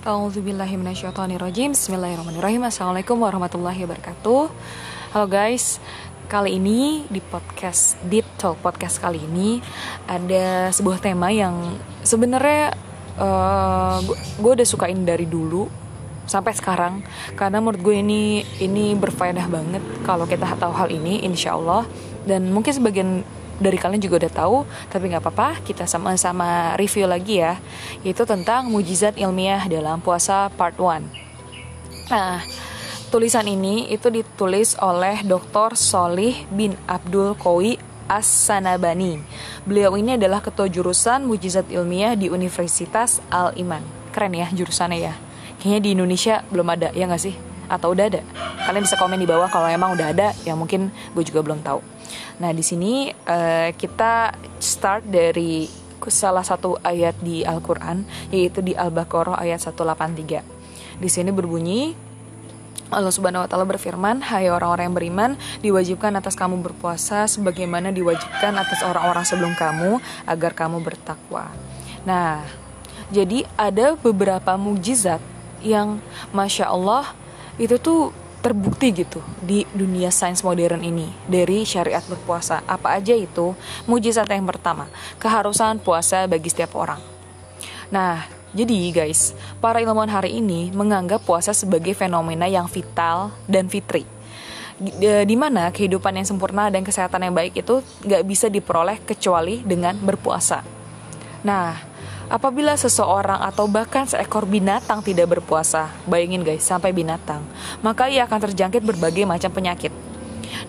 A'udzubillahiminasyaitonirrojim Bismillahirrahmanirrahim. Assalamualaikum warahmatullahi wabarakatuh. Halo guys. Kali ini di podcast Deep Talk Podcast kali ini Ada sebuah tema yang sebenarnya uh, Gue udah sukain dari dulu Sampai sekarang. Karena menurut gue ini Ini berfaedah banget Kalau kita tahu hal ini Insya Allah. Dan mungkin sebagian dari kalian juga udah tahu, tapi nggak apa-apa, kita sama-sama review lagi ya, yaitu tentang mujizat ilmiah dalam puasa part 1. Nah, tulisan ini itu ditulis oleh Dr. Solih bin Abdul Kowi As-Sanabani. Beliau ini adalah ketua jurusan mujizat ilmiah di Universitas Al-Iman. Keren ya jurusannya ya. Kayaknya di Indonesia belum ada, ya nggak sih? Atau udah ada? Kalian bisa komen di bawah kalau emang udah ada, ya mungkin gue juga belum tahu. Nah, di sini uh, kita start dari salah satu ayat di Al-Qur'an yaitu di Al-Baqarah ayat 183. Di sini berbunyi Allah Subhanahu wa taala berfirman, "Hai orang-orang yang beriman, diwajibkan atas kamu berpuasa sebagaimana diwajibkan atas orang-orang sebelum kamu agar kamu bertakwa." Nah, jadi ada beberapa mujizat yang masya Allah itu tuh terbukti gitu di dunia sains modern ini dari syariat berpuasa. Apa aja itu? Mujizat yang pertama, keharusan puasa bagi setiap orang. Nah, jadi guys, para ilmuwan hari ini menganggap puasa sebagai fenomena yang vital dan fitri. Di mana kehidupan yang sempurna dan kesehatan yang baik itu nggak bisa diperoleh kecuali dengan berpuasa. Nah, Apabila seseorang atau bahkan seekor binatang tidak berpuasa, bayangin guys, sampai binatang, maka ia akan terjangkit berbagai macam penyakit.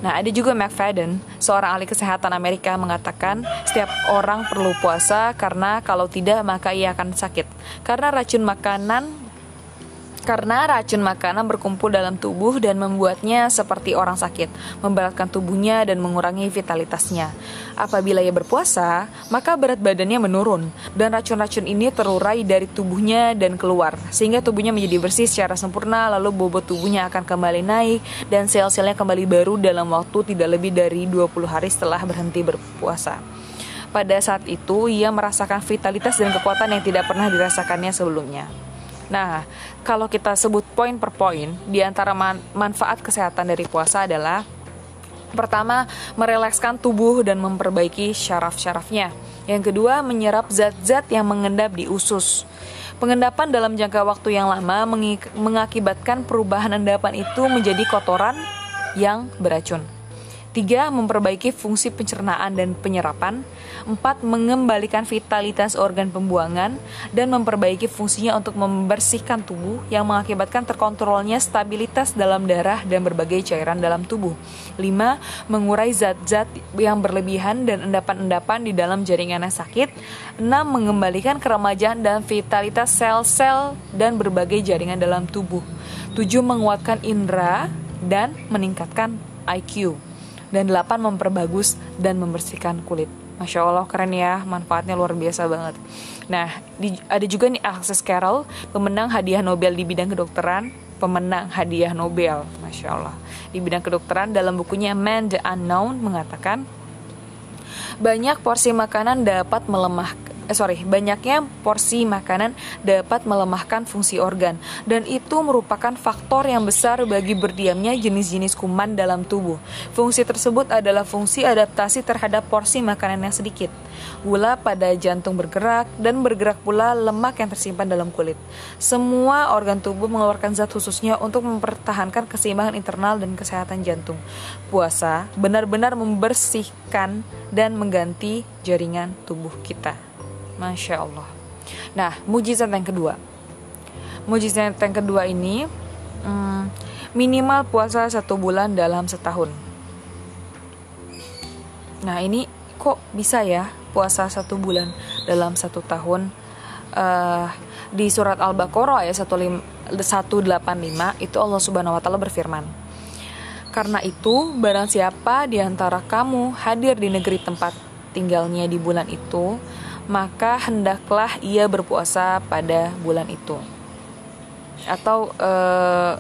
Nah, ada juga McFadden, seorang ahli kesehatan Amerika mengatakan setiap orang perlu puasa karena kalau tidak maka ia akan sakit. Karena racun makanan karena racun makanan berkumpul dalam tubuh dan membuatnya seperti orang sakit, memberatkan tubuhnya dan mengurangi vitalitasnya. Apabila ia berpuasa, maka berat badannya menurun dan racun-racun ini terurai dari tubuhnya dan keluar, sehingga tubuhnya menjadi bersih secara sempurna, lalu bobot tubuhnya akan kembali naik dan sel-selnya kembali baru dalam waktu tidak lebih dari 20 hari setelah berhenti berpuasa. Pada saat itu, ia merasakan vitalitas dan kekuatan yang tidak pernah dirasakannya sebelumnya. Nah, kalau kita sebut poin per poin, di antara man manfaat kesehatan dari puasa adalah pertama, merelekskan tubuh dan memperbaiki syaraf-syarafnya. Yang kedua, menyerap zat-zat yang mengendap di usus. Pengendapan dalam jangka waktu yang lama mengakibatkan perubahan endapan itu menjadi kotoran yang beracun. 3. Memperbaiki fungsi pencernaan dan penyerapan 4. Mengembalikan vitalitas organ pembuangan dan memperbaiki fungsinya untuk membersihkan tubuh yang mengakibatkan terkontrolnya stabilitas dalam darah dan berbagai cairan dalam tubuh 5. Mengurai zat-zat yang berlebihan dan endapan-endapan di dalam jaringan yang sakit 6. Mengembalikan keremajan dan vitalitas sel-sel dan berbagai jaringan dalam tubuh 7. Menguatkan indera dan meningkatkan IQ dan 8 memperbagus dan membersihkan kulit. Masya Allah keren ya, manfaatnya luar biasa banget. Nah, di, ada juga nih Alexis Carrel, pemenang hadiah Nobel di bidang kedokteran, pemenang hadiah Nobel, Masya Allah. Di bidang kedokteran dalam bukunya Man the Unknown mengatakan, banyak porsi makanan dapat melemahkan eh, sorry, banyaknya porsi makanan dapat melemahkan fungsi organ dan itu merupakan faktor yang besar bagi berdiamnya jenis-jenis kuman dalam tubuh. Fungsi tersebut adalah fungsi adaptasi terhadap porsi makanan yang sedikit. Gula pada jantung bergerak dan bergerak pula lemak yang tersimpan dalam kulit. Semua organ tubuh mengeluarkan zat khususnya untuk mempertahankan keseimbangan internal dan kesehatan jantung. Puasa benar-benar membersihkan dan mengganti jaringan tubuh kita. Masya Allah. Nah, mujizat yang kedua. Mujizat yang kedua ini hmm, minimal puasa satu bulan dalam setahun. Nah, ini kok bisa ya puasa satu bulan dalam satu tahun? Uh, di surat Al-Baqarah ayat 185 itu Allah Subhanahu wa taala berfirman. Karena itu, barang siapa di antara kamu hadir di negeri tempat tinggalnya di bulan itu, maka hendaklah ia berpuasa pada bulan itu. Atau uh,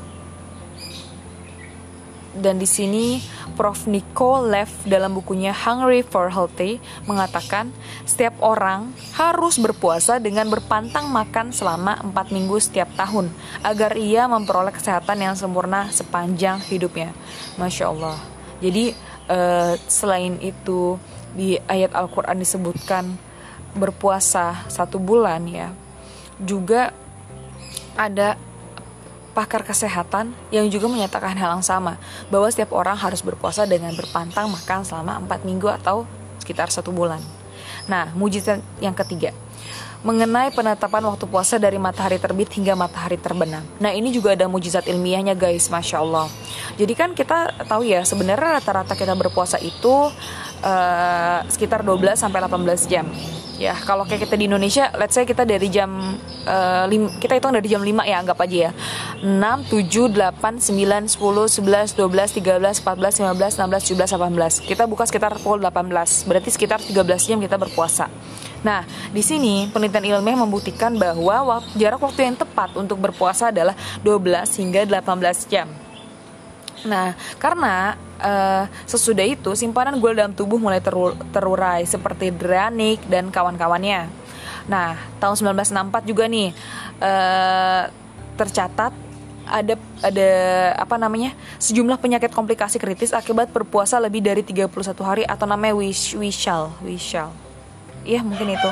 dan di sini Prof. Nico Lev dalam bukunya Hungry for Healthy mengatakan setiap orang harus berpuasa dengan berpantang makan selama 4 minggu setiap tahun agar ia memperoleh kesehatan yang sempurna sepanjang hidupnya. Masya Allah. Jadi uh, selain itu di ayat Al-Quran disebutkan berpuasa satu bulan ya juga ada pakar kesehatan yang juga menyatakan hal yang sama bahwa setiap orang harus berpuasa dengan berpantang makan selama 4 minggu atau sekitar satu bulan. Nah, mujizat yang ketiga mengenai penetapan waktu puasa dari matahari terbit hingga matahari terbenam. Nah ini juga ada mujizat ilmiahnya guys, masya Allah. Jadi kan kita tahu ya sebenarnya rata-rata kita berpuasa itu uh, sekitar 12 sampai 18 jam ya kalau kayak kita di Indonesia let's say kita dari jam uh, lim, kita hitung dari jam 5 ya anggap aja ya. 6 7 8 9 10 11 12 13 14 15 16 17 18 kita buka sekitar pukul 18 berarti sekitar 13 jam kita berpuasa. Nah, di sini penelitian ilmiah membuktikan bahwa jarak waktu yang tepat untuk berpuasa adalah 12 hingga 18 jam. Nah, karena uh, sesudah itu simpanan gula dalam tubuh mulai terurai seperti Dranik dan kawan-kawannya. Nah, tahun 1964 juga nih uh, tercatat ada ada apa namanya sejumlah penyakit komplikasi kritis akibat berpuasa lebih dari 31 hari atau namanya wish wishal wishal. Iya mungkin itu.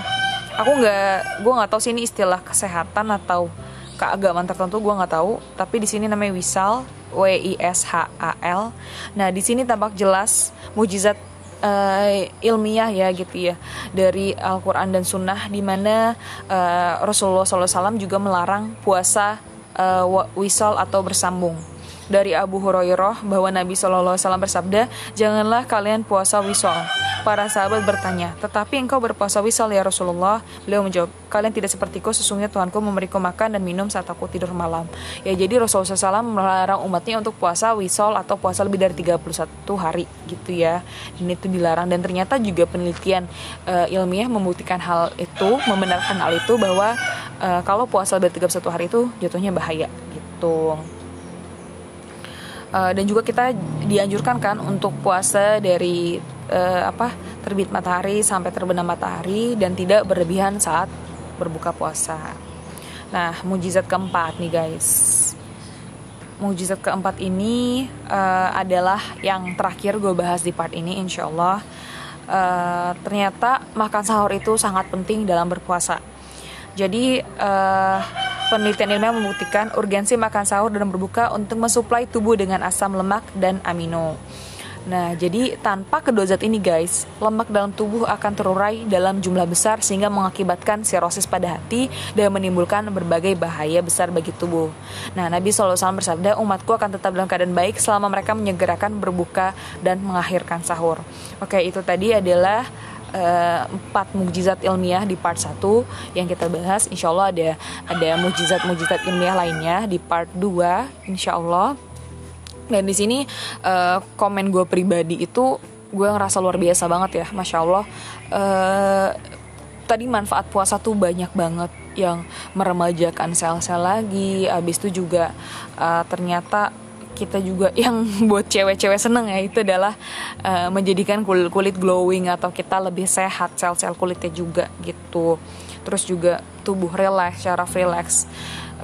Aku nggak gue nggak tahu sih ini istilah kesehatan atau keagamaan tertentu gue nggak tahu. Tapi di sini namanya wisal W I S H A L. Nah, di sini tampak jelas mujizat uh, ilmiah ya gitu ya dari Al-Qur'an dan Sunnah di mana uh, Rasulullah SAW juga melarang puasa uh, wisal atau bersambung dari Abu Hurairah bahwa Nabi Shallallahu Alaihi Wasallam bersabda, janganlah kalian puasa wisol. Para sahabat bertanya, tetapi engkau berpuasa wisol ya Rasulullah? Beliau menjawab, kalian tidak sepertiku, sesungguhnya Tuhanku memberiku makan dan minum saat aku tidur malam. Ya jadi Rasulullah SAW melarang umatnya untuk puasa wisol atau puasa lebih dari 31 hari gitu ya. Ini itu dilarang dan ternyata juga penelitian uh, ilmiah membuktikan hal itu, membenarkan hal itu bahwa uh, kalau puasa lebih dari 31 hari itu jatuhnya bahaya gitu uh, dan juga kita dianjurkan kan untuk puasa dari uh, apa terbit matahari sampai terbenam matahari dan tidak berlebihan saat berbuka puasa. Nah, mujizat keempat nih guys. Mujizat keempat ini uh, adalah yang terakhir gue bahas di part ini, insya Allah. Uh, ternyata makan sahur itu sangat penting dalam berpuasa. Jadi uh, Penelitian ilmiah membuktikan urgensi makan sahur dan berbuka untuk mensuplai tubuh dengan asam lemak dan amino. Nah, jadi tanpa kedua zat ini guys, lemak dalam tubuh akan terurai dalam jumlah besar sehingga mengakibatkan sirosis pada hati dan menimbulkan berbagai bahaya besar bagi tubuh. Nah, Nabi SAW bersabda, umatku akan tetap dalam keadaan baik selama mereka menyegerakan berbuka dan mengakhirkan sahur. Oke, itu tadi adalah empat mukjizat ilmiah di part 1 yang kita bahas. Insya Allah ada ada mukjizat-mukjizat ilmiah lainnya di part 2 insya Allah dan di sini uh, komen gue pribadi itu gue ngerasa luar biasa banget ya masya Allah. Uh, tadi manfaat puasa tuh banyak banget yang meremajakan sel-sel lagi. Abis itu juga uh, ternyata kita juga yang buat cewek-cewek seneng ya itu adalah uh, menjadikan kulit kulit glowing atau kita lebih sehat sel-sel kulitnya juga gitu. Terus juga tubuh relax cara relax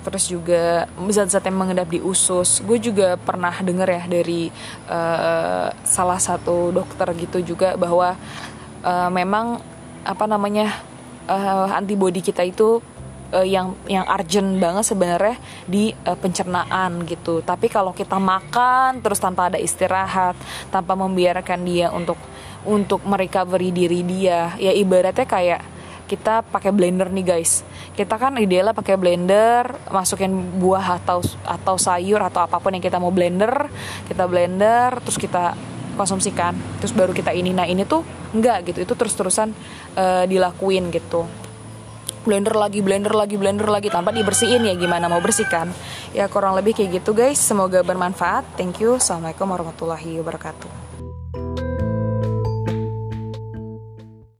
terus juga zat-zat yang mengendap di usus. Gue juga pernah denger ya dari uh, salah satu dokter gitu juga bahwa uh, memang apa namanya uh, antibody kita itu uh, yang yang urgent banget sebenarnya di uh, pencernaan gitu. Tapi kalau kita makan terus tanpa ada istirahat, tanpa membiarkan dia untuk untuk merecovery diri dia, ya ibaratnya kayak kita pakai blender nih guys. Kita kan idealnya pakai blender, masukin buah atau atau sayur atau apa pun yang kita mau blender, kita blender terus kita konsumsikan, terus baru kita ini. Nah ini tuh enggak gitu, itu terus-terusan uh, dilakuin gitu blender lagi blender lagi blender lagi tanpa dibersihin ya gimana mau bersihkan? Ya kurang lebih kayak gitu guys. Semoga bermanfaat. Thank you. Assalamualaikum warahmatullahi wabarakatuh